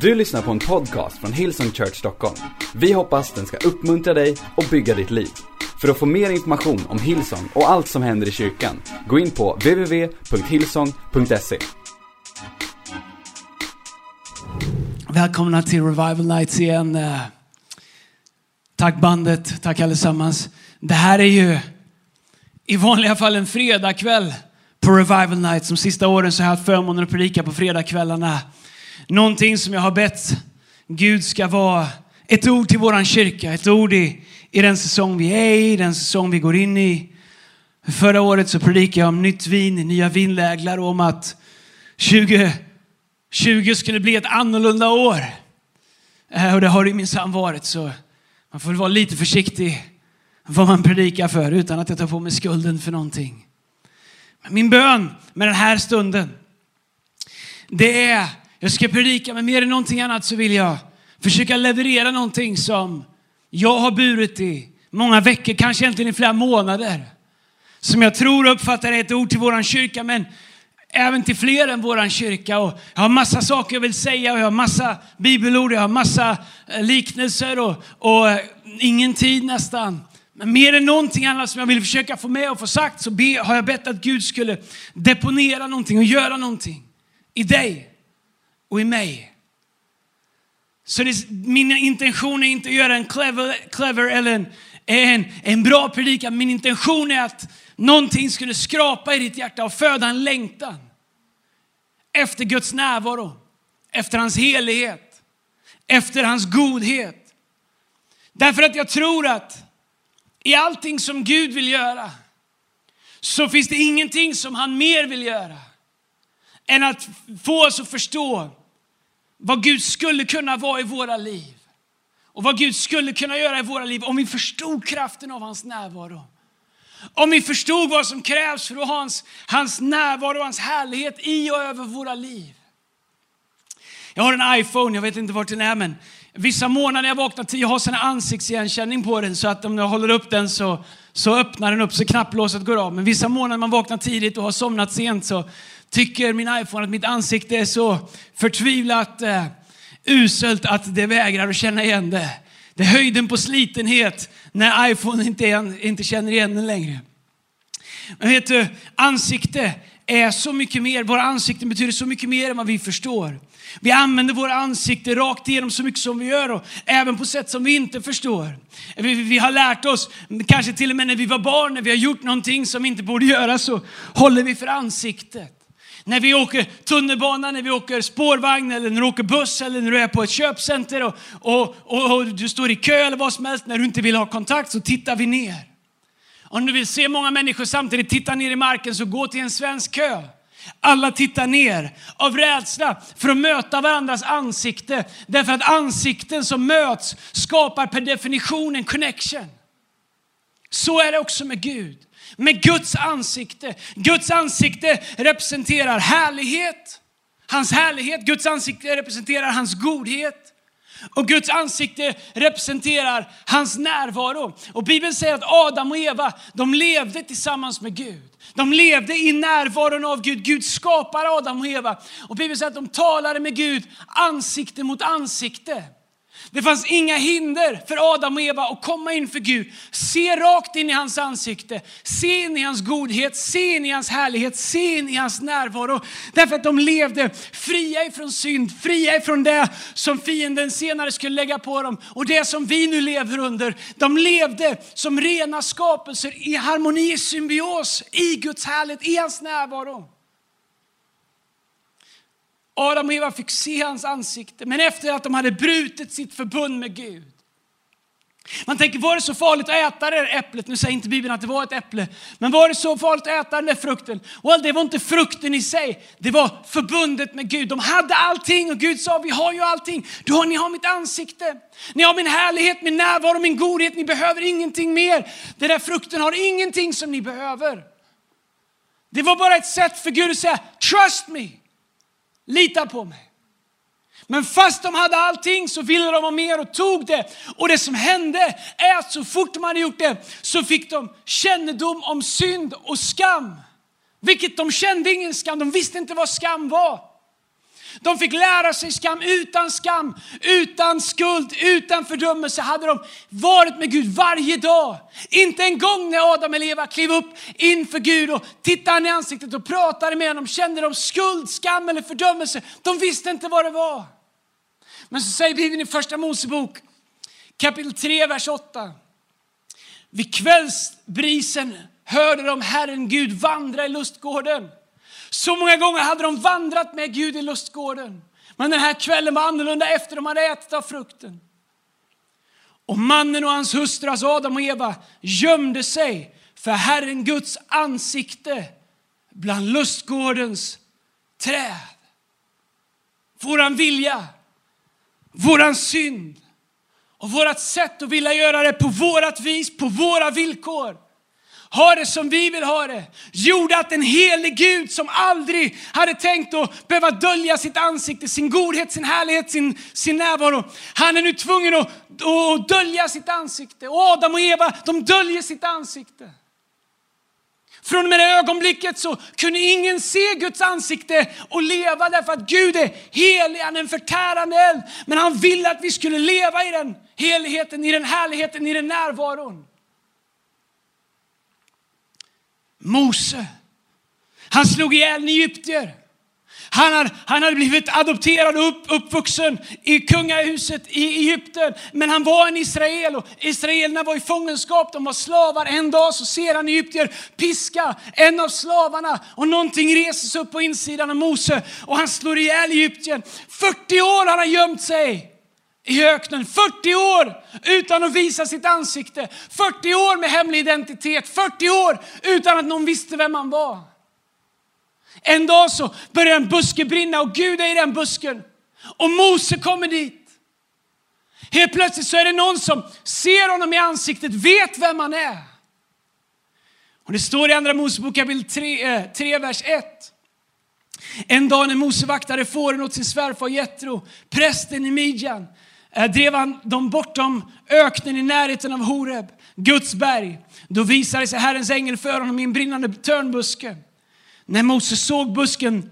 Du lyssnar på en podcast från Hillsong Church Stockholm. Vi hoppas den ska uppmuntra dig och bygga ditt liv. För att få mer information om Hillsong och allt som händer i kyrkan, gå in på www.hillsong.se. Välkomna till Revival Nights igen. Eh, tack bandet, tack allesammans. Det här är ju i vanliga fall en fredagkväll på Revival Nights. De sista åren så har jag haft förmånen att predika på fredagkvällarna. Någonting som jag har bett Gud ska vara ett ord till våran kyrka, ett ord i, i den säsong vi är i, den säsong vi går in i. Förra året så predikade jag om nytt vin nya vinläglar och om att 2020 skulle bli ett annorlunda år. Eh, och det har det minsann varit så man får väl vara lite försiktig vad man predikar för utan att jag tar på mig skulden för någonting. Men min bön med den här stunden, det är, jag ska predika, men mer än någonting annat så vill jag försöka leverera någonting som jag har burit i många veckor, kanske egentligen i flera månader. Som jag tror och uppfattar är ett ord till våran kyrka, men även till fler än våran kyrka. Och jag har massa saker jag vill säga och jag har massa bibelord, jag har massa eh, liknelser och, och eh, ingen tid nästan. Men mer än någonting annat som jag vill försöka få med och få sagt så be, har jag bett att Gud skulle deponera någonting och göra någonting i dig och i mig. Så det, min intention är inte att göra en clever, clever eller en, en, en bra predikan. Min intention är att någonting skulle skrapa i ditt hjärta och föda en längtan efter Guds närvaro, efter hans helighet, efter hans godhet. Därför att jag tror att i allting som Gud vill göra så finns det ingenting som han mer vill göra än att få oss att förstå vad Gud skulle kunna vara i våra liv. Och vad Gud skulle kunna göra i våra liv om vi förstod kraften av hans närvaro. Om vi förstod vad som krävs för att ha hans, hans närvaro och hans härlighet i och över våra liv. Jag har en iPhone, jag vet inte vart den är men vissa morgnar när jag vaknar till, jag har sån ansiktsigenkänning på den så att om jag håller upp den så, så öppnar den upp så knapplåset går av. Men vissa morgnar när man vaknar tidigt och har somnat sent så tycker min iPhone att mitt ansikte är så förtvivlat eh, uselt att det vägrar att känna igen det. Det är höjden på slitenhet när iPhone inte, är, inte känner igen den längre. Men vet du, ansikte är så mycket mer, våra ansikten betyder så mycket mer än vad vi förstår. Vi använder våra ansikten rakt igenom så mycket som vi gör och även på sätt som vi inte förstår. Vi, vi har lärt oss, kanske till och med när vi var barn, när vi har gjort någonting som vi inte borde göra så håller vi för ansiktet. När vi åker tunnelbana, när vi åker spårvagn eller när du åker buss eller när du är på ett köpcenter och, och, och, och du står i kö eller vad som helst, när du inte vill ha kontakt så tittar vi ner. Om du vill se många människor samtidigt titta ner i marken så gå till en svensk kö. Alla tittar ner av rädsla för att möta varandras ansikte. Därför att ansikten som möts skapar per definition en connection. Så är det också med Gud. Med Guds ansikte. Guds ansikte representerar härlighet. Hans härlighet. Guds ansikte representerar hans godhet. Och Guds ansikte representerar hans närvaro. Och Bibeln säger att Adam och Eva, de levde tillsammans med Gud. De levde i närvaron av Gud. Gud skapar Adam och Eva. Och Bibeln säger att de talade med Gud ansikte mot ansikte. Det fanns inga hinder för Adam och Eva att komma inför Gud. Se rakt in i hans ansikte. Se in i hans godhet, se in i hans härlighet, se in i hans närvaro. Därför att de levde fria ifrån synd, fria ifrån det som fienden senare skulle lägga på dem. Och det som vi nu lever under. De levde som rena skapelser i harmoni, i symbios, i Guds härlighet, i hans närvaro. Adam och Eva fick se hans ansikte, men efter att de hade brutit sitt förbund med Gud. Man tänker, var det så farligt att äta det där äpplet? Nu säger inte Bibeln att det var ett äpple. Men var det så farligt att äta den där frukten? Well, det var inte frukten i sig. Det var förbundet med Gud. De hade allting och Gud sa, vi har ju allting. Du har, ni har mitt ansikte. Ni har min härlighet, min närvaro, min godhet. Ni behöver ingenting mer. Den där frukten har ingenting som ni behöver. Det var bara ett sätt för Gud att säga, trust me. Lita på mig. Men fast de hade allting så ville de ha mer och tog det. Och det som hände är att så fort de hade gjort det så fick de kännedom om synd och skam. Vilket de kände ingen skam, de visste inte vad skam var. De fick lära sig skam utan skam, utan skuld, utan fördömelse hade de varit med Gud varje dag. Inte en gång när Adam och Eva klev upp inför Gud och tittade han i ansiktet och pratade med honom kände de skuld, skam eller fördömelse. De visste inte vad det var. Men så säger Bibeln i första Mosebok kapitel 3, vers 8. Vid kvällsbrisen hörde de Herren Gud vandra i lustgården. Så många gånger hade de vandrat med Gud i lustgården. Men den här kvällen var annorlunda efter de hade ätit av frukten. Och mannen och hans hustru, alltså Adam och Eva, gömde sig för Herren Guds ansikte bland lustgårdens träd. Våran vilja, våran synd och vårt sätt att vilja göra det på vårat vis, på våra villkor ha det som vi vill ha det, gjorde att en helig Gud som aldrig hade tänkt att behöva dölja sitt ansikte, sin godhet, sin härlighet, sin, sin närvaro. Han är nu tvungen att, att dölja sitt ansikte. Och Adam och Eva, de döljer sitt ansikte. Från och med det ögonblicket så kunde ingen se Guds ansikte och leva därför att Gud är helig, han är en förtärande eld. Men han ville att vi skulle leva i den heligheten, i den härligheten, i den närvaron. Mose. Han slog ihjäl en egyptier. Han hade, han hade blivit adopterad och upp, uppvuxen i kungahuset i Egypten. Men han var en Israel och Israelerna var i fångenskap, de var slavar. En dag så ser han egyptier piska en av slavarna och någonting reses upp på insidan av Mose och han slår ihjäl egyptiern. 40 år har han gömt sig i öknen. 40 år utan att visa sitt ansikte. 40 år med hemlig identitet. 40 år utan att någon visste vem han var. En dag så börjar en buske brinna och Gud är i den busken. Och Mose kommer dit. Helt plötsligt så är det någon som ser honom i ansiktet, vet vem han är. Och det står i Andra Mosebok kapitel 3, 3, eh, vers 1. En dag när Mose vaktade fåren åt sin svärfar Jetro, prästen i Midjan, Eh, drev han dem bortom öknen i närheten av Horeb, Guds berg. Då visade sig Herrens ängel för honom i en brinnande törnbuske. När Moses såg busken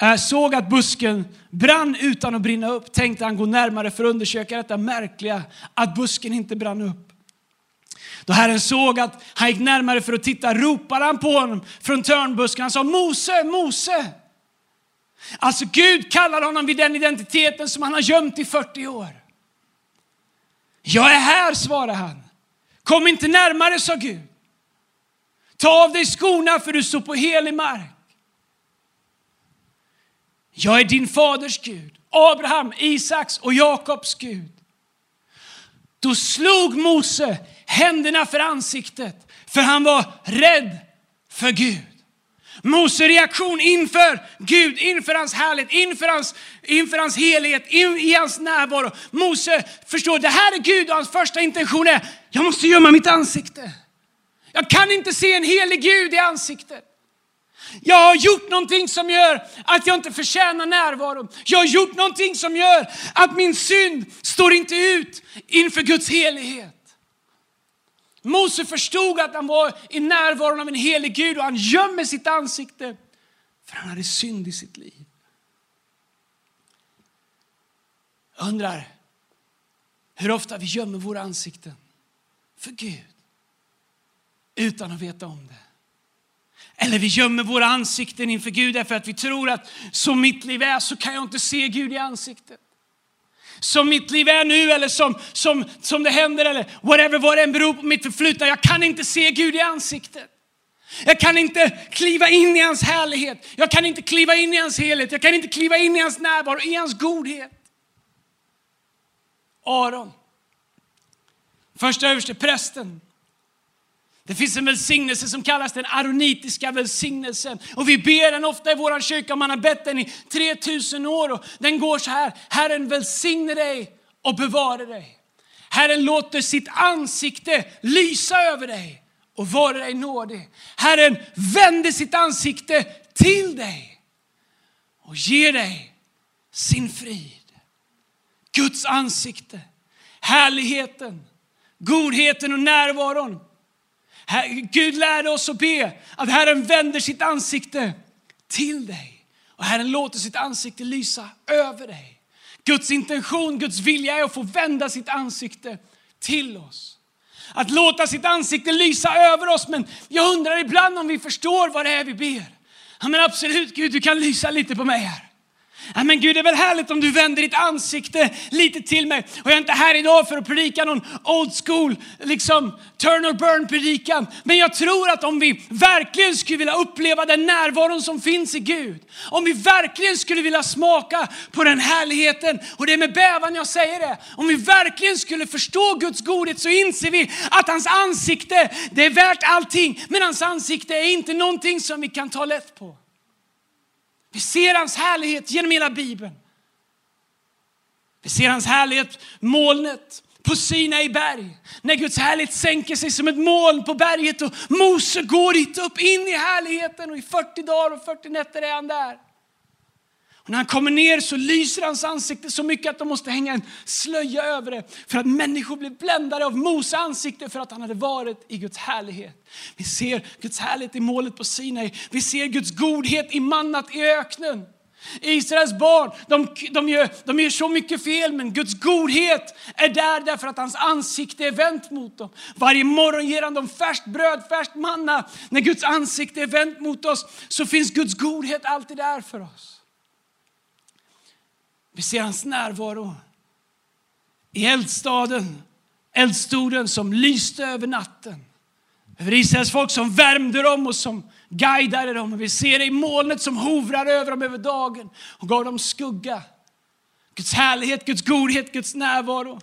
eh, såg att busken brann utan att brinna upp tänkte han gå närmare för att undersöka detta märkliga att busken inte brann upp. Då Herren såg att han gick närmare för att titta ropade han på honom från törnbusken. Han sa Mose, Mose. Alltså Gud kallar honom vid den identiteten som han har gömt i 40 år. Jag är här, svarade han. Kom inte närmare, sa Gud. Ta av dig skorna för du står på helig mark. Jag är din faders Gud, Abraham, Isaks och Jakobs Gud. Då slog Mose händerna för ansiktet, för han var rädd för Gud. Mose reaktion inför Gud, inför hans härlighet, inför hans, inför hans helighet, in, i hans närvaro. Mose förstår, det här är Gud och hans första intention är, jag måste gömma mitt ansikte. Jag kan inte se en helig Gud i ansiktet. Jag har gjort någonting som gör att jag inte förtjänar närvaro. Jag har gjort någonting som gör att min synd står inte ut inför Guds helighet. Mose förstod att han var i närvaron av en helig Gud och han gömmer sitt ansikte för han hade synd i sitt liv. Jag undrar hur ofta vi gömmer våra ansikten för Gud utan att veta om det. Eller vi gömmer våra ansikten inför Gud därför att vi tror att som mitt liv är så kan jag inte se Gud i ansiktet som mitt liv är nu eller som, som, som det händer eller whatever, vad det än beror på mitt förflutna. Jag kan inte se Gud i ansiktet. Jag kan inte kliva in i hans härlighet. Jag kan inte kliva in i hans helhet. Jag kan inte kliva in i hans närvaro, i hans godhet. Aron, första överste prästen, det finns en välsignelse som kallas den aronitiska välsignelsen. Och vi ber den ofta i vår kyrka, man har bett den i 3000 år. Och den går så här, Herren välsigne dig och bevara dig. Herren låter sitt ansikte lysa över dig och vara dig nådig. Herren vänder sitt ansikte till dig och ger dig sin frid. Guds ansikte, härligheten, godheten och närvaron Gud lärde oss att be att Herren vänder sitt ansikte till dig. Och Herren låter sitt ansikte lysa över dig. Guds intention, Guds vilja är att få vända sitt ansikte till oss. Att låta sitt ansikte lysa över oss. Men jag undrar ibland om vi förstår vad det är vi ber. Ja, men absolut Gud, du kan lysa lite på mig här. Ja, men Gud, det är väl härligt om du vänder ditt ansikte lite till mig. Och jag är inte här idag för att predika någon old school, liksom turn or burn predikan. Men jag tror att om vi verkligen skulle vilja uppleva den närvaron som finns i Gud. Om vi verkligen skulle vilja smaka på den härligheten. Och det är med bävan jag säger det. Om vi verkligen skulle förstå Guds godhet så inser vi att hans ansikte, det är värt allting. Men hans ansikte är inte någonting som vi kan ta lätt på. Vi ser hans härlighet genom hela Bibeln. Vi ser hans härlighet, molnet på Sinai berg. När Guds härlighet sänker sig som ett moln på berget och Mose går dit upp in i härligheten och i 40 dagar och 40 nätter är han där. Och när han kommer ner så lyser hans ansikte så mycket att de måste hänga en slöja över det. För att människor blev bländade av Mose ansikte för att han hade varit i Guds härlighet. Vi ser Guds härlighet i målet på Sinai. Vi ser Guds godhet i mannat i öknen. Israels barn, de, de, gör, de gör så mycket fel, men Guds godhet är där därför att hans ansikte är vänt mot dem. Varje morgon ger han dem färskt bröd, färskt manna. När Guds ansikte är vänt mot oss så finns Guds godhet alltid där för oss. Vi ser hans närvaro i eldstaden, eldstoden som lyste över natten. Över Israels folk som värmde dem och som guidade dem. Vi ser det i molnet som hovrar över dem över dagen och gav dem skugga. Guds härlighet, Guds godhet, Guds närvaro.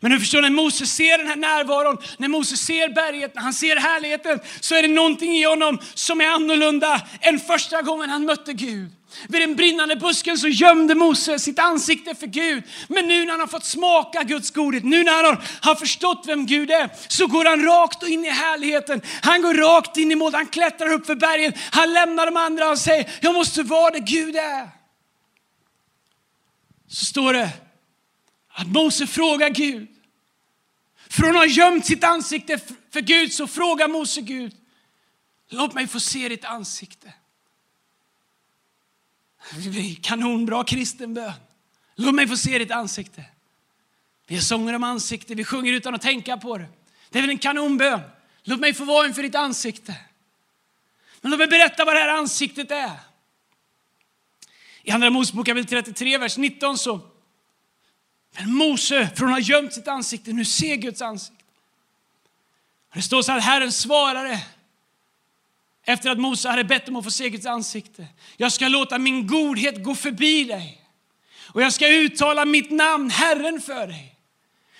Men du förstår, när Moses ser den här närvaron, när Moses ser berget, när han ser härligheten, så är det någonting i honom som är annorlunda än första gången han mötte Gud. Vid den brinnande busken så gömde Mose sitt ansikte för Gud. Men nu när han har fått smaka Guds godhet, nu när han har, förstått vem Gud är, så går han rakt in i härligheten. Han går rakt in i målet, han klättrar upp för berget, han lämnar de andra och säger, jag måste vara det Gud är. Så står det att Mose frågar Gud. Från att ha gömt sitt ansikte för Gud så frågar Mose Gud, låt mig få se ditt ansikte. Kanonbra kristen bön. Låt mig få se ditt ansikte. Vi har sånger om ansikte, vi sjunger utan att tänka på det. Det är väl en kanonbön. Låt mig få vara inför ditt ansikte. Men låt mig berätta vad det här ansiktet är. I Andra Mosebok kapitel 33, vers 19 så men Mose, från att ha gömt sitt ansikte, nu ser Guds ansikte. Det står så här, Herren svarade efter att Mose hade bett om att få se Guds ansikte. Jag ska låta min godhet gå förbi dig och jag ska uttala mitt namn, Herren, för dig.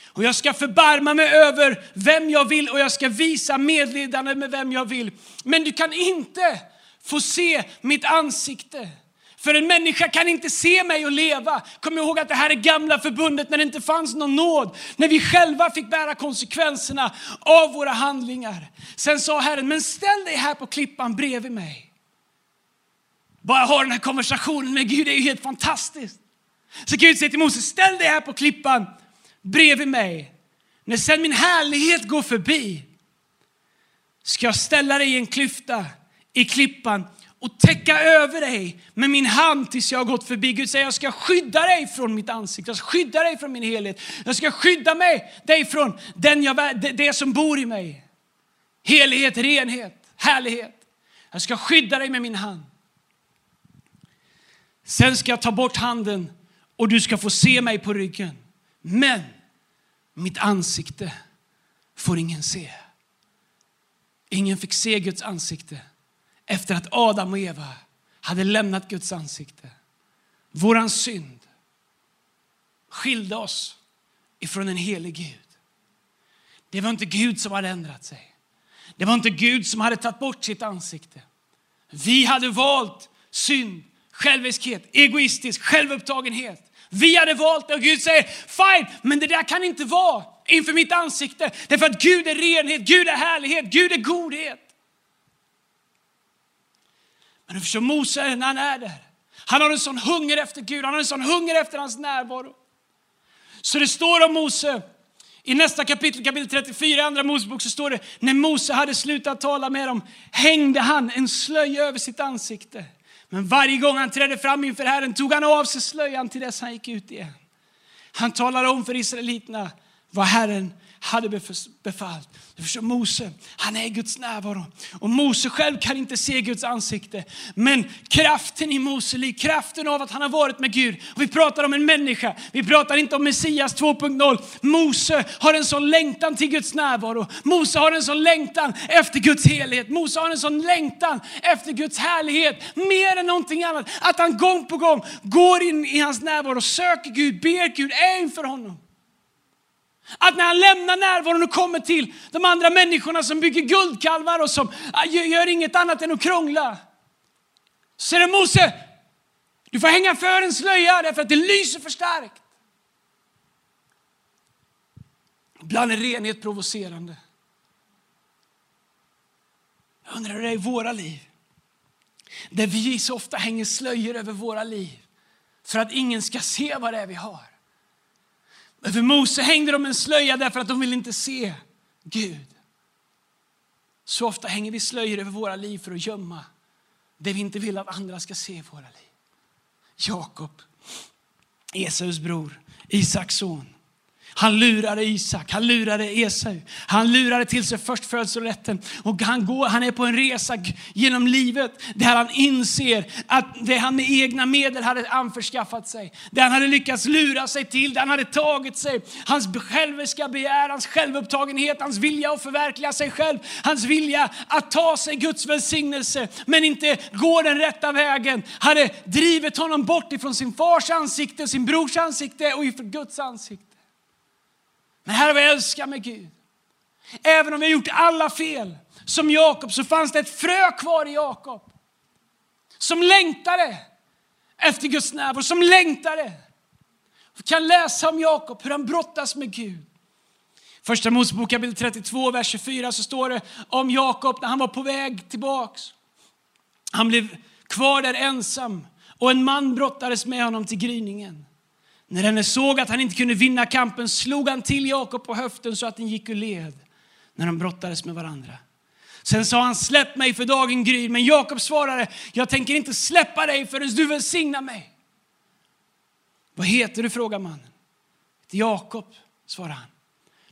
Och jag ska förbarma mig över vem jag vill och jag ska visa medlidande med vem jag vill. Men du kan inte få se mitt ansikte. För en människa kan inte se mig och leva. Kom ihåg att det här är gamla förbundet när det inte fanns någon nåd. När vi själva fick bära konsekvenserna av våra handlingar. Sen sa Herren, men ställ dig här på klippan bredvid mig. Bara ha den här konversationen med Gud det är ju helt fantastiskt. Så Gud säger till Moses, ställ dig här på klippan bredvid mig. När sen min härlighet går förbi ska jag ställa dig i en klyfta i klippan och täcka över dig med min hand tills jag har gått förbi. Gud säger jag ska skydda dig från mitt ansikte, jag ska skydda dig från min helhet. Jag ska skydda mig, dig från den jag, det som bor i mig. Helighet, renhet, härlighet. Jag ska skydda dig med min hand. Sen ska jag ta bort handen och du ska få se mig på ryggen. Men mitt ansikte får ingen se. Ingen fick se Guds ansikte efter att Adam och Eva hade lämnat Guds ansikte. Våran synd skilde oss ifrån en helig Gud. Det var inte Gud som hade ändrat sig. Det var inte Gud som hade tagit bort sitt ansikte. Vi hade valt synd, själviskhet, egoistisk självupptagenhet. Vi hade valt det och Gud säger, fine, men det där kan inte vara inför mitt ansikte. Därför att Gud är renhet, Gud är härlighet, Gud är godhet. Men du förstår, Mose när han är där, han har en sån hunger efter Gud, han har en sån hunger efter hans närvaro. Så det står om Mose, i nästa kapitel, kapitel 34 i andra Mosebok så står det, när Mose hade slutat tala med dem hängde han en slöja över sitt ansikte. Men varje gång han trädde fram inför Herren tog han av sig slöjan till dess han gick ut igen. Han talade om för israeliterna vad Herren hade befallt. Du förstår, Mose, han är Guds närvaro. Och Mose själv kan inte se Guds ansikte. Men kraften i Mose liv, kraften av att han har varit med Gud. Och vi pratar om en människa, vi pratar inte om Messias 2.0. Mose har en sån längtan till Guds närvaro. Mose har en sån längtan efter Guds helhet. Mose har en sån längtan efter Guds härlighet. Mer än någonting annat. Att han gång på gång går in i hans närvaro, söker Gud, ber Gud, är inför honom. Att när han lämnar närvaron och kommer till de andra människorna som bygger guldkalvar och som ah, gör inget annat än att krångla. Så säger Mose, du får hänga för en slöja därför att det lyser för starkt. Ibland är renhet provocerande. Jag undrar hur det är i våra liv. Där vi så ofta hänger slöjor över våra liv för att ingen ska se vad det är vi har. För Mose hängde de en slöja därför att de ville inte se Gud. Så ofta hänger vi slöjor över våra liv för att gömma det vi inte vill att andra ska se i våra liv. Jakob, Esaus bror, Isaks son. Han lurade Isak, han lurade Esau. Han lurade till sig förstfödslorätten. Och han, går, han är på en resa genom livet där han inser att det han med egna medel hade anförskaffat sig, det han hade lyckats lura sig till, det han hade tagit sig, hans själviska begär, hans självupptagenhet, hans vilja att förverkliga sig själv, hans vilja att ta sig Guds välsignelse men inte gå den rätta vägen, hade drivit honom bort ifrån sin fars ansikte, sin brors ansikte och ifrån Guds ansikte. Men här är vad jag älskar med Gud. Även om vi har gjort alla fel, som Jakob, så fanns det ett frö kvar i Jakob. Som längtade efter Guds närvaro, som längtade. Vi kan läsa om Jakob, hur han brottas med Gud. Första Mosebok kapitel 32, vers 24 så står det om Jakob när han var på väg tillbaks. Han blev kvar där ensam och en man brottades med honom till gryningen. När denne såg att han inte kunde vinna kampen slog han till Jakob på höften så att den gick ur led när de brottades med varandra. Sen sa han, släpp mig för dagen gryr. Men Jakob svarade, jag tänker inte släppa dig förrän du välsignar mig. Vad heter du? frågar mannen. Jakob, svarade han.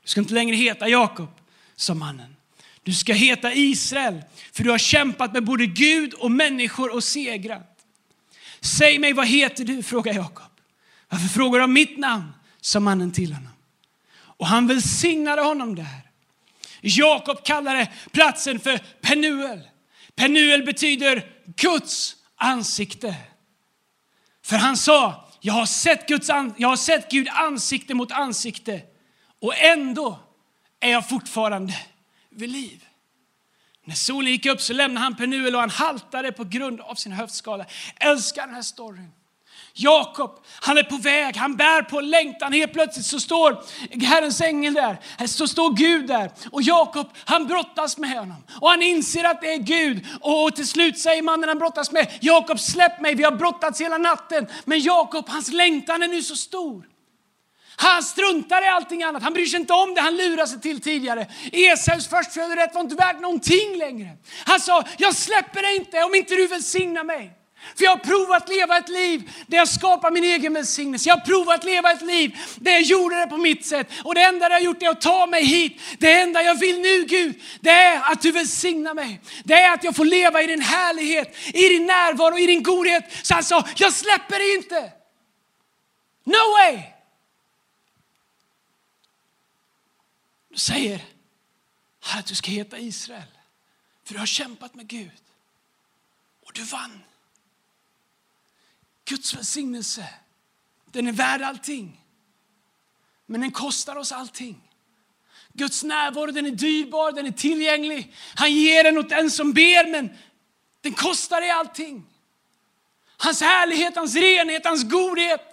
Du ska inte längre heta Jakob, sa mannen. Du ska heta Israel, för du har kämpat med både Gud och människor och segrat. Säg mig, vad heter du? frågar Jakob. Varför frågar du om mitt namn? sa mannen till honom. Och han välsignade honom där. Jakob kallade platsen för Penuel. Penuel betyder Guds ansikte. För han sa, jag har sett, Guds an jag har sett Gud ansikte mot ansikte och ändå är jag fortfarande vid liv. När solen gick upp så lämnade han Penuel och han haltade på grund av sin höftskada. älskar den här storyn. Jakob, han är på väg, han bär på längtan. Helt plötsligt så står Herrens ängel där, så står Gud där. Och Jakob, han brottas med honom. Och han inser att det är Gud. Och till slut säger mannen han brottas med, Jakob släpp mig, vi har brottats hela natten. Men Jakob, hans längtan är nu så stor. Han struntar i allting annat. Han bryr sig inte om det han lurade sig till tidigare. Esaus förstföderätt var inte värd någonting längre. Han sa, jag släpper dig inte om inte du välsignar mig. För jag har provat leva ett liv där jag skapar min egen välsignelse. Jag har provat leva ett liv där jag gjorde det på mitt sätt. Och det enda jag har gjort är att ta mig hit. Det enda jag vill nu Gud, det är att du välsignar mig. Det är att jag får leva i din härlighet, i din närvaro, i din godhet. Så han sa, jag släpper dig inte. No way! Du säger att du ska heta Israel. För du har kämpat med Gud. Och du vann. Guds välsignelse, den är värd allting. Men den kostar oss allting. Guds närvaro den är dyrbar, den är tillgänglig. Han ger den åt den som ber, men den kostar dig allting. Hans härlighet, hans renhet, hans godhet.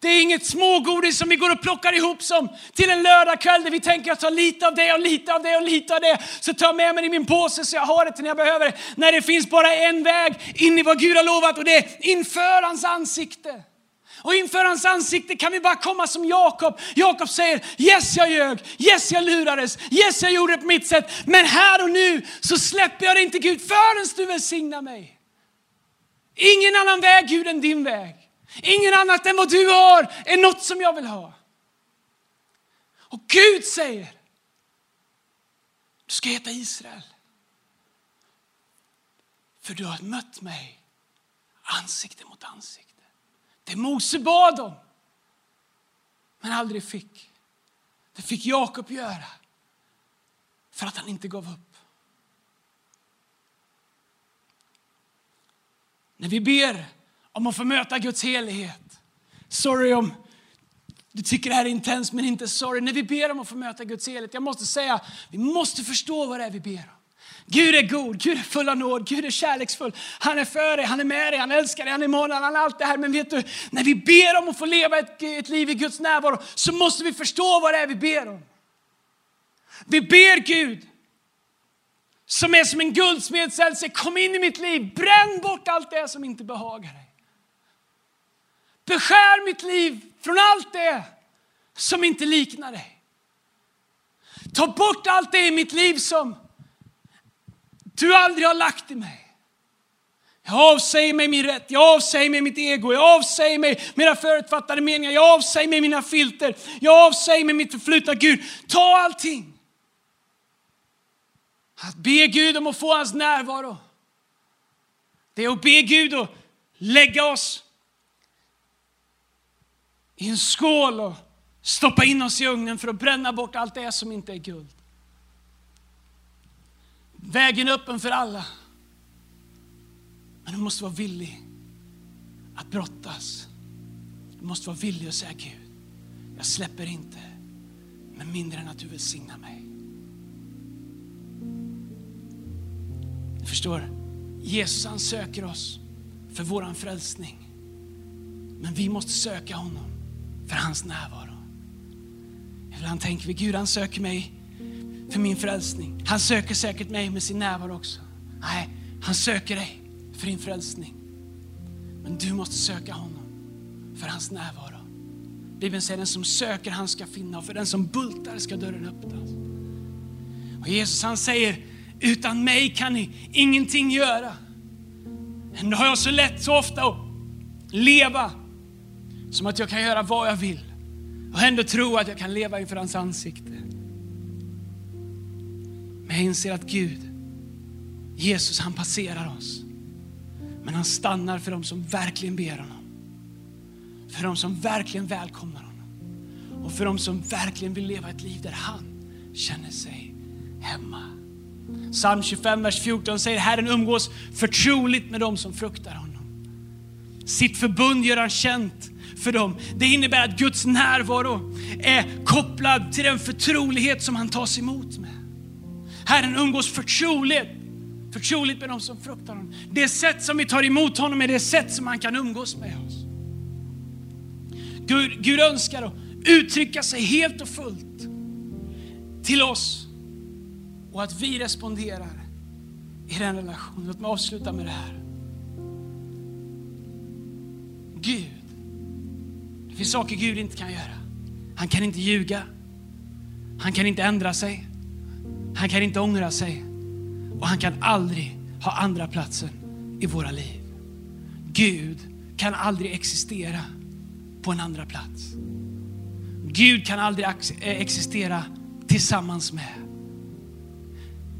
Det är inget smågodis som vi går och plockar ihop som till en lördagkväll där vi tänker att ta lite av det och lite av det och lite av det. Så tar jag med mig det i min påse så jag har det till när jag behöver det. När det finns bara en väg in i vad Gud har lovat och det är inför hans ansikte. Och inför hans ansikte kan vi bara komma som Jakob. Jakob säger, yes jag ljög, yes jag lurades, yes jag gjorde det på mitt sätt. Men här och nu så släpper jag det inte Gud förrän du välsignar mig. Ingen annan väg Gud än din väg. Ingen annat än vad du har är något som jag vill ha. Och Gud säger, du ska heta Israel. För du har mött mig ansikte mot ansikte. Det Mose bad om, men aldrig fick. Det fick Jakob göra för att han inte gav upp. När vi ber om att få möta Guds helighet. Sorry om du tycker det här är intensivt, men inte sorry. När vi ber om att få möta Guds helighet, jag måste säga, vi måste förstå vad det är vi ber om. Gud är god, Gud är full av nåd, Gud är kärleksfull. Han är för dig, han är med dig, han älskar dig, han är mån, han är allt det här. Men vet du, när vi ber om att få leva ett, ett liv i Guds närvaro så måste vi förstå vad det är vi ber om. Vi ber Gud, som är som en guldsmedseld, säger kom in i mitt liv, bränn bort allt det som inte behagar dig. Beskär mitt liv från allt det som inte liknar dig. Ta bort allt det i mitt liv som du aldrig har lagt i mig. Jag avsäger mig min rätt, jag avsäger mig mitt ego, jag avsäger mig mina förutfattade meningar, jag avsäger mig mina filter, jag avsäger mig mitt förflutna. Gud, ta allting. Att be Gud om att få hans närvaro. Det är att be Gud att lägga oss i en skål och stoppa in oss i ugnen för att bränna bort allt det som inte är guld. Vägen är öppen för alla. Men du måste vara villig att brottas. Du måste vara villig att säga Gud, jag släpper inte med mindre än att du välsignar mig. Du förstår, Jesus han söker oss för våran frälsning. Men vi måste söka honom för hans närvaro. Ibland tänker vi, Gud han söker mig för min frälsning. Han söker säkert mig med sin närvaro också. Nej, han söker dig för din frälsning. Men du måste söka honom för hans närvaro. Bibeln säger den som söker han ska finna och för den som bultar ska dörren öppnas. Och Jesus han säger, utan mig kan ni ingenting göra. Ändå har jag så lätt så ofta att leva som att jag kan göra vad jag vill och ändå tro att jag kan leva inför hans ansikte. Men jag inser att Gud, Jesus han passerar oss. Men han stannar för dem som verkligen ber honom. För dem som verkligen välkomnar honom. Och för dem som verkligen vill leva ett liv där han känner sig hemma. Psalm 25, vers 14 säger Herren umgås förtroligt med dem som fruktar honom. Sitt förbund gör han känt för dem. Det innebär att Guds närvaro är kopplad till den förtrolighet som han tas emot med. Herren umgås förtroligt, förtroligt med dem som fruktar honom. Det sätt som vi tar emot honom är det sätt som han kan umgås med oss. Gud, Gud önskar att uttrycka sig helt och fullt till oss och att vi responderar i den relationen. Låt mig avsluta med det här. Gud, finns saker Gud inte kan göra. Han kan inte ljuga. Han kan inte ändra sig. Han kan inte ångra sig. Och han kan aldrig ha andra platsen i våra liv. Gud kan aldrig existera på en andra plats. Gud kan aldrig eh, existera tillsammans med.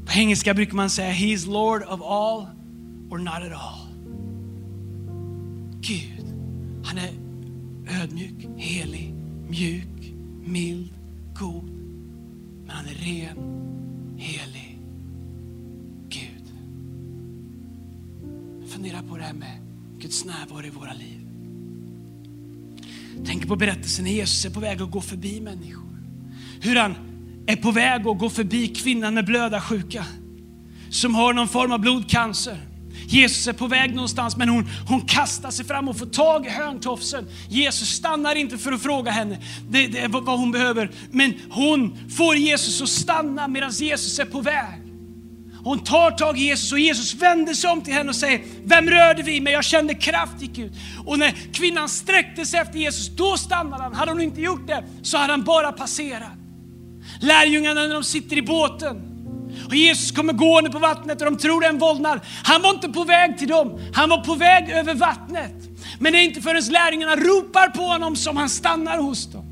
På engelska brukar man säga He is Lord of all or not at all. Gud, han är ödmjuk, helig, mjuk, mild, god. Men han är ren, helig Gud. Fundera på det här med Guds närvaro i våra liv. Tänk på berättelsen när Jesus är på väg att gå förbi människor. Hur han är på väg att gå förbi kvinnan med blödarsjuka som har någon form av blodcancer. Jesus är på väg någonstans men hon, hon kastar sig fram och får tag i hörntofsen. Jesus stannar inte för att fråga henne det, det, vad hon behöver. Men hon får Jesus att stanna medan Jesus är på väg. Hon tar tag i Jesus och Jesus vänder sig om till henne och säger, vem rörde vi mig? Jag kände kraft gick ut. Och när kvinnan sträckte sig efter Jesus, då stannade han. Hade hon inte gjort det så hade han bara passerat. Lärjungarna när de sitter i båten, och Jesus kommer gående på vattnet och de tror det är en vålnad. Han var inte på väg till dem, han var på väg över vattnet. Men det är inte förrän lärjungarna ropar på honom som han stannar hos dem.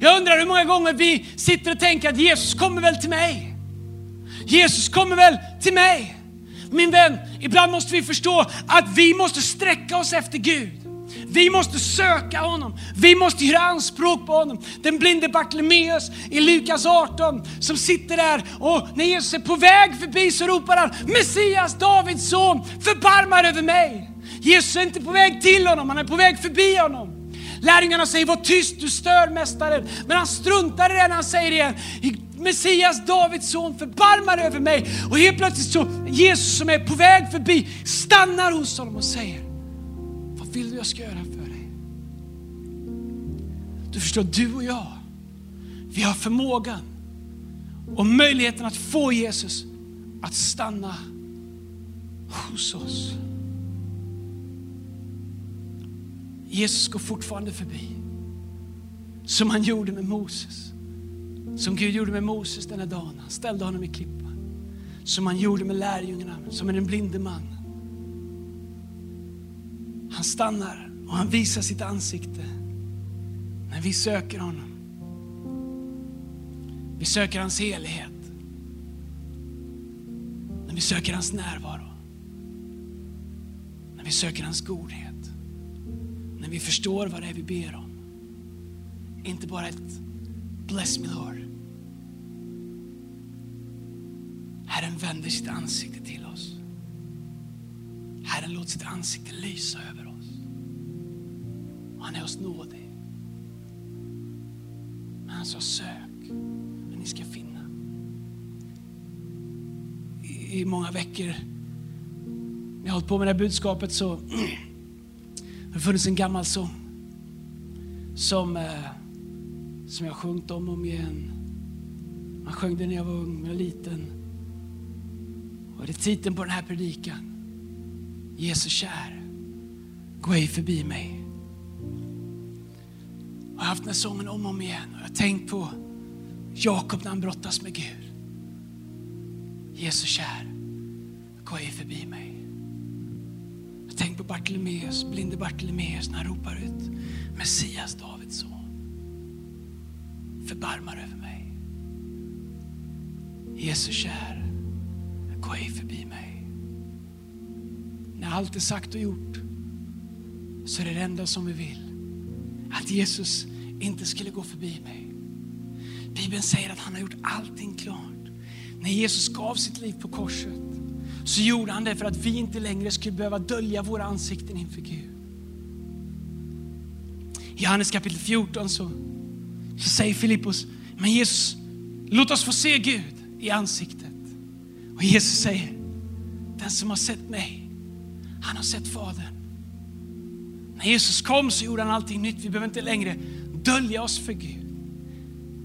Jag undrar hur många gånger vi sitter och tänker att Jesus kommer väl till mig. Jesus kommer väl till mig. Min vän, ibland måste vi förstå att vi måste sträcka oss efter Gud. Vi måste söka honom. Vi måste göra anspråk på honom. Den blinde Bartlemeus i Lukas 18 som sitter där och när Jesus är på väg förbi så ropar han Messias, Davids son, förbarma över mig. Jesus är inte på väg till honom, han är på väg förbi honom. Lärjungarna säger var tyst, du stör mästaren. Men han struntar i det när han säger igen. Messias, Davids son, förbarma dig över mig. Och helt plötsligt så Jesus som är på väg förbi stannar hos honom och säger, vill du jag ska göra för dig? Du förstår, du och jag, vi har förmågan och möjligheten att få Jesus att stanna hos oss. Jesus går fortfarande förbi. Som han gjorde med Moses. Som Gud gjorde med Moses den här dagen. Han ställde honom i klippan. Som han gjorde med lärjungarna, som med den blinde mannen. Han stannar och han visar sitt ansikte när vi söker honom. Vi söker hans helighet. När vi söker hans närvaro. När vi söker hans godhet. När vi förstår vad det är vi ber om. Inte bara ett bless me Lord. Herren vänder sitt ansikte till oss. Herren låter sitt ansikte lysa över oss han är oss nådig. Men han sa sök, men ni ska finna. I, I många veckor när jag har hållit på med det här budskapet så Det har funnits en gammal sång som, eh, som jag sjungit om och om igen. Man sjöng den när jag var ung, när jag var liten. Och det är titeln på den här predikan. Jesus kär, gå ej förbi mig. Jag har haft den här sången om och om igen och jag har tänkt på Jakob när han brottas med Gud. Jesus kär, gå ej förbi mig. Jag har tänkt på Bartolomeus, blinde Bartolomeus när han ropar ut Messias, Davids son. Förbarmar över mig. Jesus kär, gå ej förbi mig. När allt är sagt och gjort så är det det enda som vi vill. Att Jesus inte skulle gå förbi mig. Bibeln säger att han har gjort allting klart. När Jesus gav sitt liv på korset så gjorde han det för att vi inte längre skulle behöva dölja våra ansikten inför Gud. I Johannes kapitel 14 så, så säger Filippos, men Jesus, låt oss få se Gud i ansiktet. Och Jesus säger, den som har sett mig, han har sett Fadern. När Jesus kom så gjorde han allting nytt. Vi behöver inte längre dölja oss för Gud.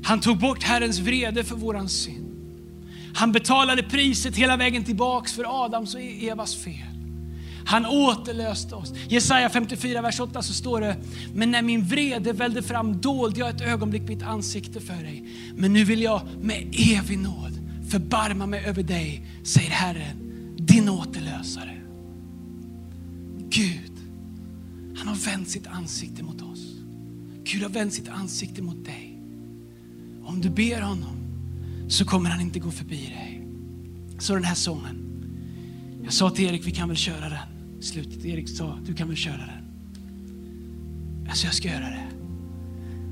Han tog bort Herrens vrede för våran synd. Han betalade priset hela vägen tillbaks för Adams och e- Evas fel. Han återlöste oss. Jesaja 54, vers 8 så står det, men när min vrede välde fram dolde jag ett ögonblick mitt ansikte för dig. Men nu vill jag med evig nåd förbarma mig över dig, säger Herren, din återlösare. Gud, han har vänt sitt ansikte mot oss. Gud har vänt sitt ansikte mot dig. Om du ber honom så kommer han inte gå förbi dig. Så den här sången. Jag sa till Erik, vi kan väl köra den. Slutet, Erik sa, du kan väl köra den. Alltså jag ska göra det.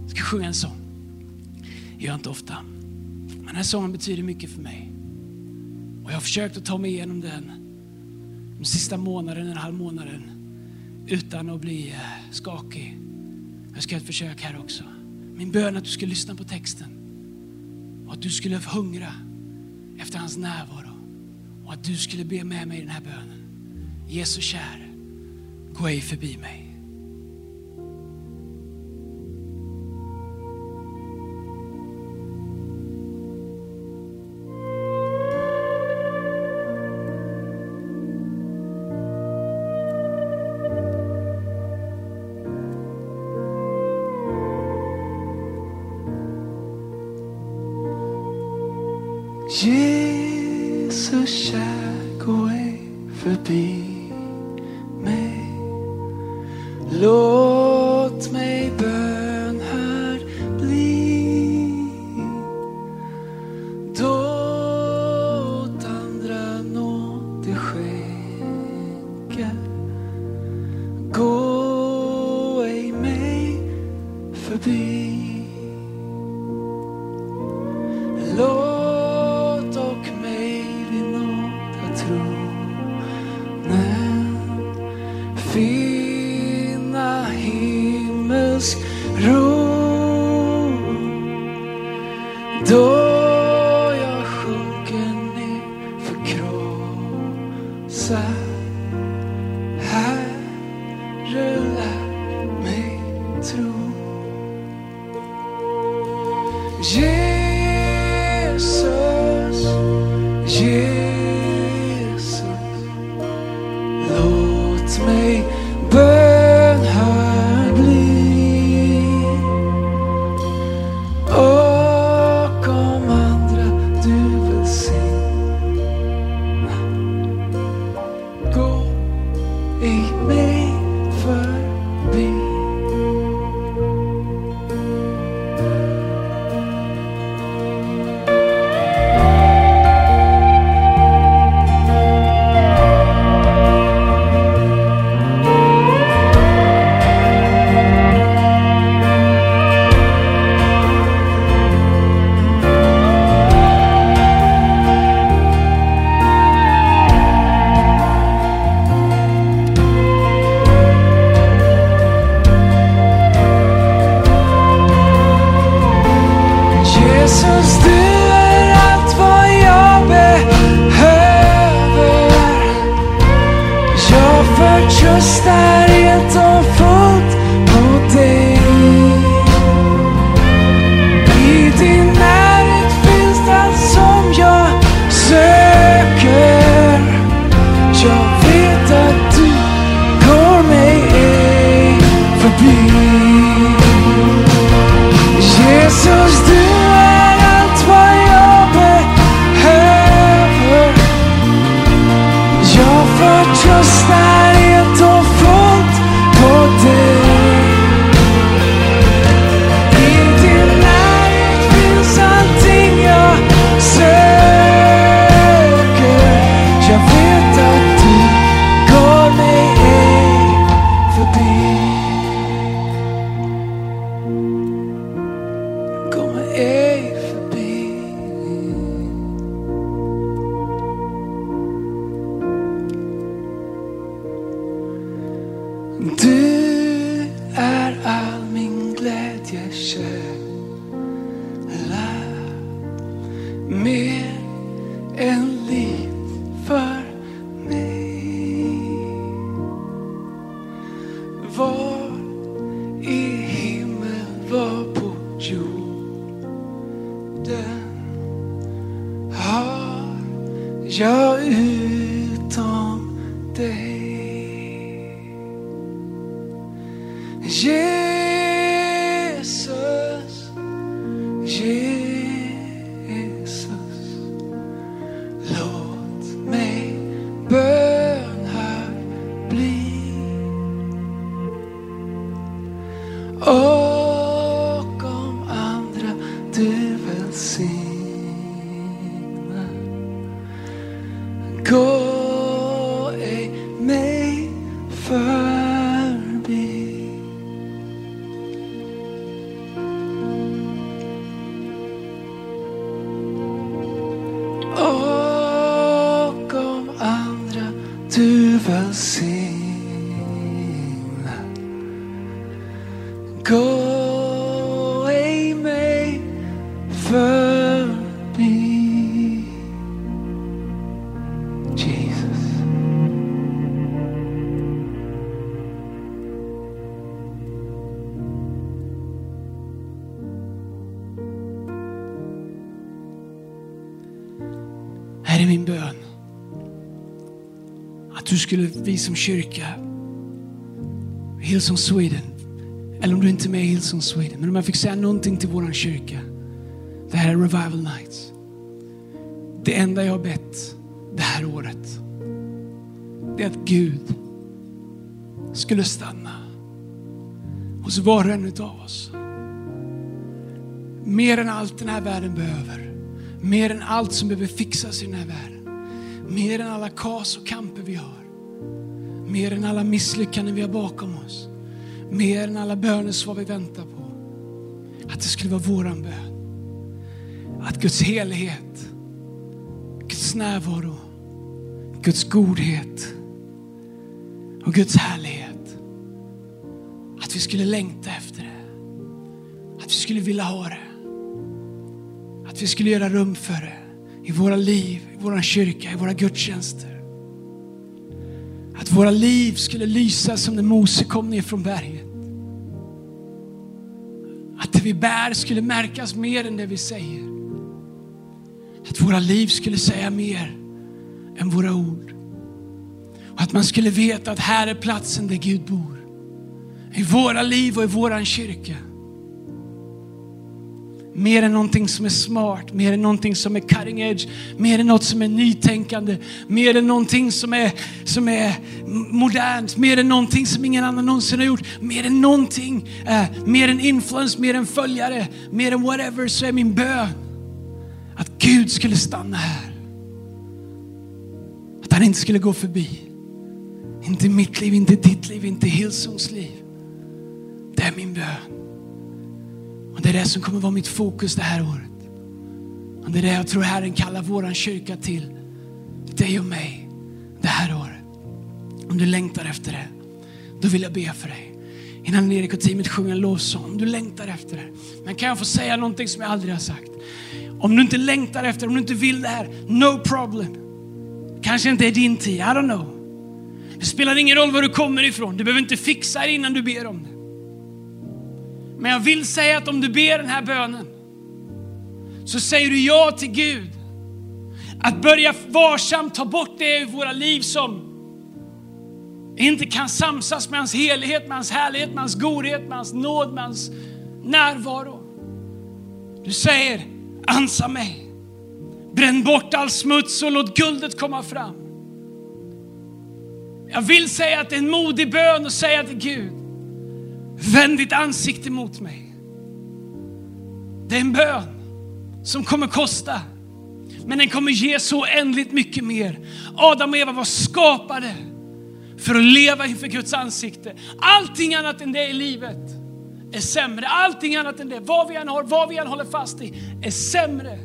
Jag ska sjunga en sång. Jag gör inte ofta. Men den här sången betyder mycket för mig. Och jag har försökt att ta mig igenom den de sista månaden, en halv månaden utan att bli eh, skakig. Jag ska göra ett försök här också. Min bön är att du ska lyssna på texten och att du skulle hungra efter hans närvaro och att du skulle be med mig i den här bönen. Jesus kär, gå ej förbi mig. Jesus. Jesus kärlek ej förbi mig. Låt vi som kyrka, Hillsong Sweden, eller om du inte är med i Hillsong Sweden, men om jag fick säga någonting till vår kyrka. Det här är Revival Nights. Det enda jag har bett det här året, det är att Gud skulle stanna hos var och en av oss. Mer än allt den här världen behöver. Mer än allt som behöver fixas i den här världen. Mer än alla kas och kamper vi har. Mer än alla misslyckanden vi har bakom oss. Mer än alla bönesvar vi väntar på. Att det skulle vara våran bön. Att Guds helighet, Guds närvaro, Guds godhet och Guds härlighet. Att vi skulle längta efter det. Att vi skulle vilja ha det. Att vi skulle göra rum för det i våra liv, i vår kyrka, i våra gudstjänster. Att våra liv skulle lysa som när Mose kom ner från berget. Att det vi bär skulle märkas mer än det vi säger. Att våra liv skulle säga mer än våra ord. Och att man skulle veta att här är platsen där Gud bor. I våra liv och i våran kyrka. Mer än någonting som är smart, mer än någonting som är cutting edge, mer än något som är nytänkande, mer än någonting som är, som är modernt, mer än någonting som ingen annan någonsin har gjort, mer än någonting, eh, mer än influence, mer än följare, mer än whatever så är min bön att Gud skulle stanna här. Att han inte skulle gå förbi. Inte mitt liv, inte ditt liv, inte Hillsongs liv. Det är min bön. Och det är det som kommer vara mitt fokus det här året. Och det är det jag tror Herren kallar våran kyrka till. Dig och mig det här året. Om du längtar efter det, då vill jag be för dig. Innan Erik och teamet sjunger en lovsång. Om du längtar efter det. Men kan jag få säga någonting som jag aldrig har sagt? Om du inte längtar efter, om du inte vill det här, no problem. Kanske inte är din tid, I don't know. Det spelar ingen roll var du kommer ifrån. Du behöver inte fixa det innan du ber om det. Men jag vill säga att om du ber den här bönen så säger du ja till Gud. Att börja varsamt ta bort det i våra liv som inte kan samsas med hans helighet, med hans härlighet, med hans godhet, med hans nåd, med hans närvaro. Du säger, ansa mig. Bränn bort all smuts och låt guldet komma fram. Jag vill säga att det är en modig bön att säga till Gud, vänd ditt ansikte mot mig. Det är en bön som kommer kosta, men den kommer ge så oändligt mycket mer. Adam och Eva var skapade för att leva inför Guds ansikte. Allting annat än det i livet är sämre. Allting annat än det, vad vi än har, vad vi än håller fast i, är sämre.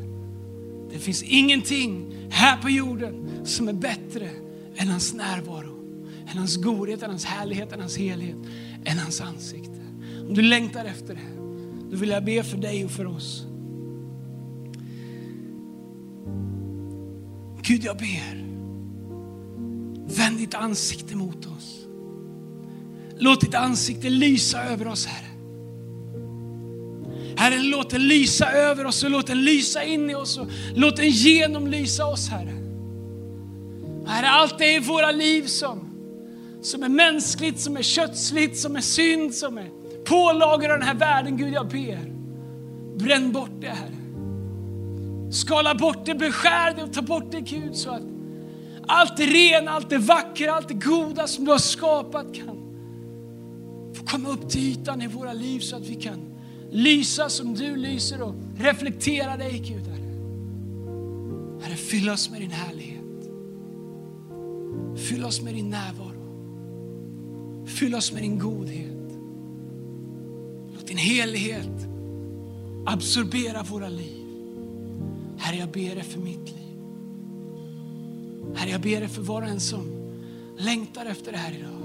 Det finns ingenting här på jorden som är bättre än hans närvaro, än hans godhet, än hans härlighet, än hans helhet, än hans ansikte. Om du längtar efter det, då vill jag be för dig och för oss. Gud, jag ber. Vänd ditt ansikte mot oss. Låt ditt ansikte lysa över oss, Herre. Herre, låt den lysa över oss och låt den lysa in i oss och låt den genomlysa oss, Herre. Herre, allt det i våra liv som, som är mänskligt, som är kötsligt, som är synd, som är pålagor av den här världen, Gud, jag ber. Bränn bort det, Herre. Skala bort det, beskär det och ta bort det, Gud, så att allt det rena, allt det vackra, allt det goda som du har skapat kan få komma upp till ytan i våra liv så att vi kan lysa som du lyser och reflektera dig Gud. Herre, herre fyll oss med din härlighet. Fyll oss med din närvaro. Fyll oss med din godhet. Låt din helighet absorbera våra liv. Herre, jag ber dig för mitt liv. Herre, jag ber dig för var och en som längtar efter det här idag.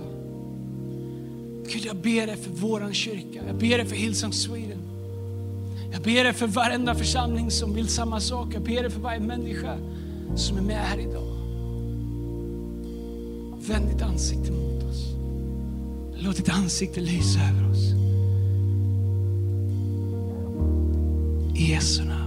Gud, jag ber dig för våran kyrka. Jag ber dig för Hillsong Sweden. Jag ber dig för varenda församling som vill samma sak. Jag ber dig för varje människa som är med här idag. Vänd ditt ansikte mot. Låt ditt ansikte lysa över oss. I Jesu namn.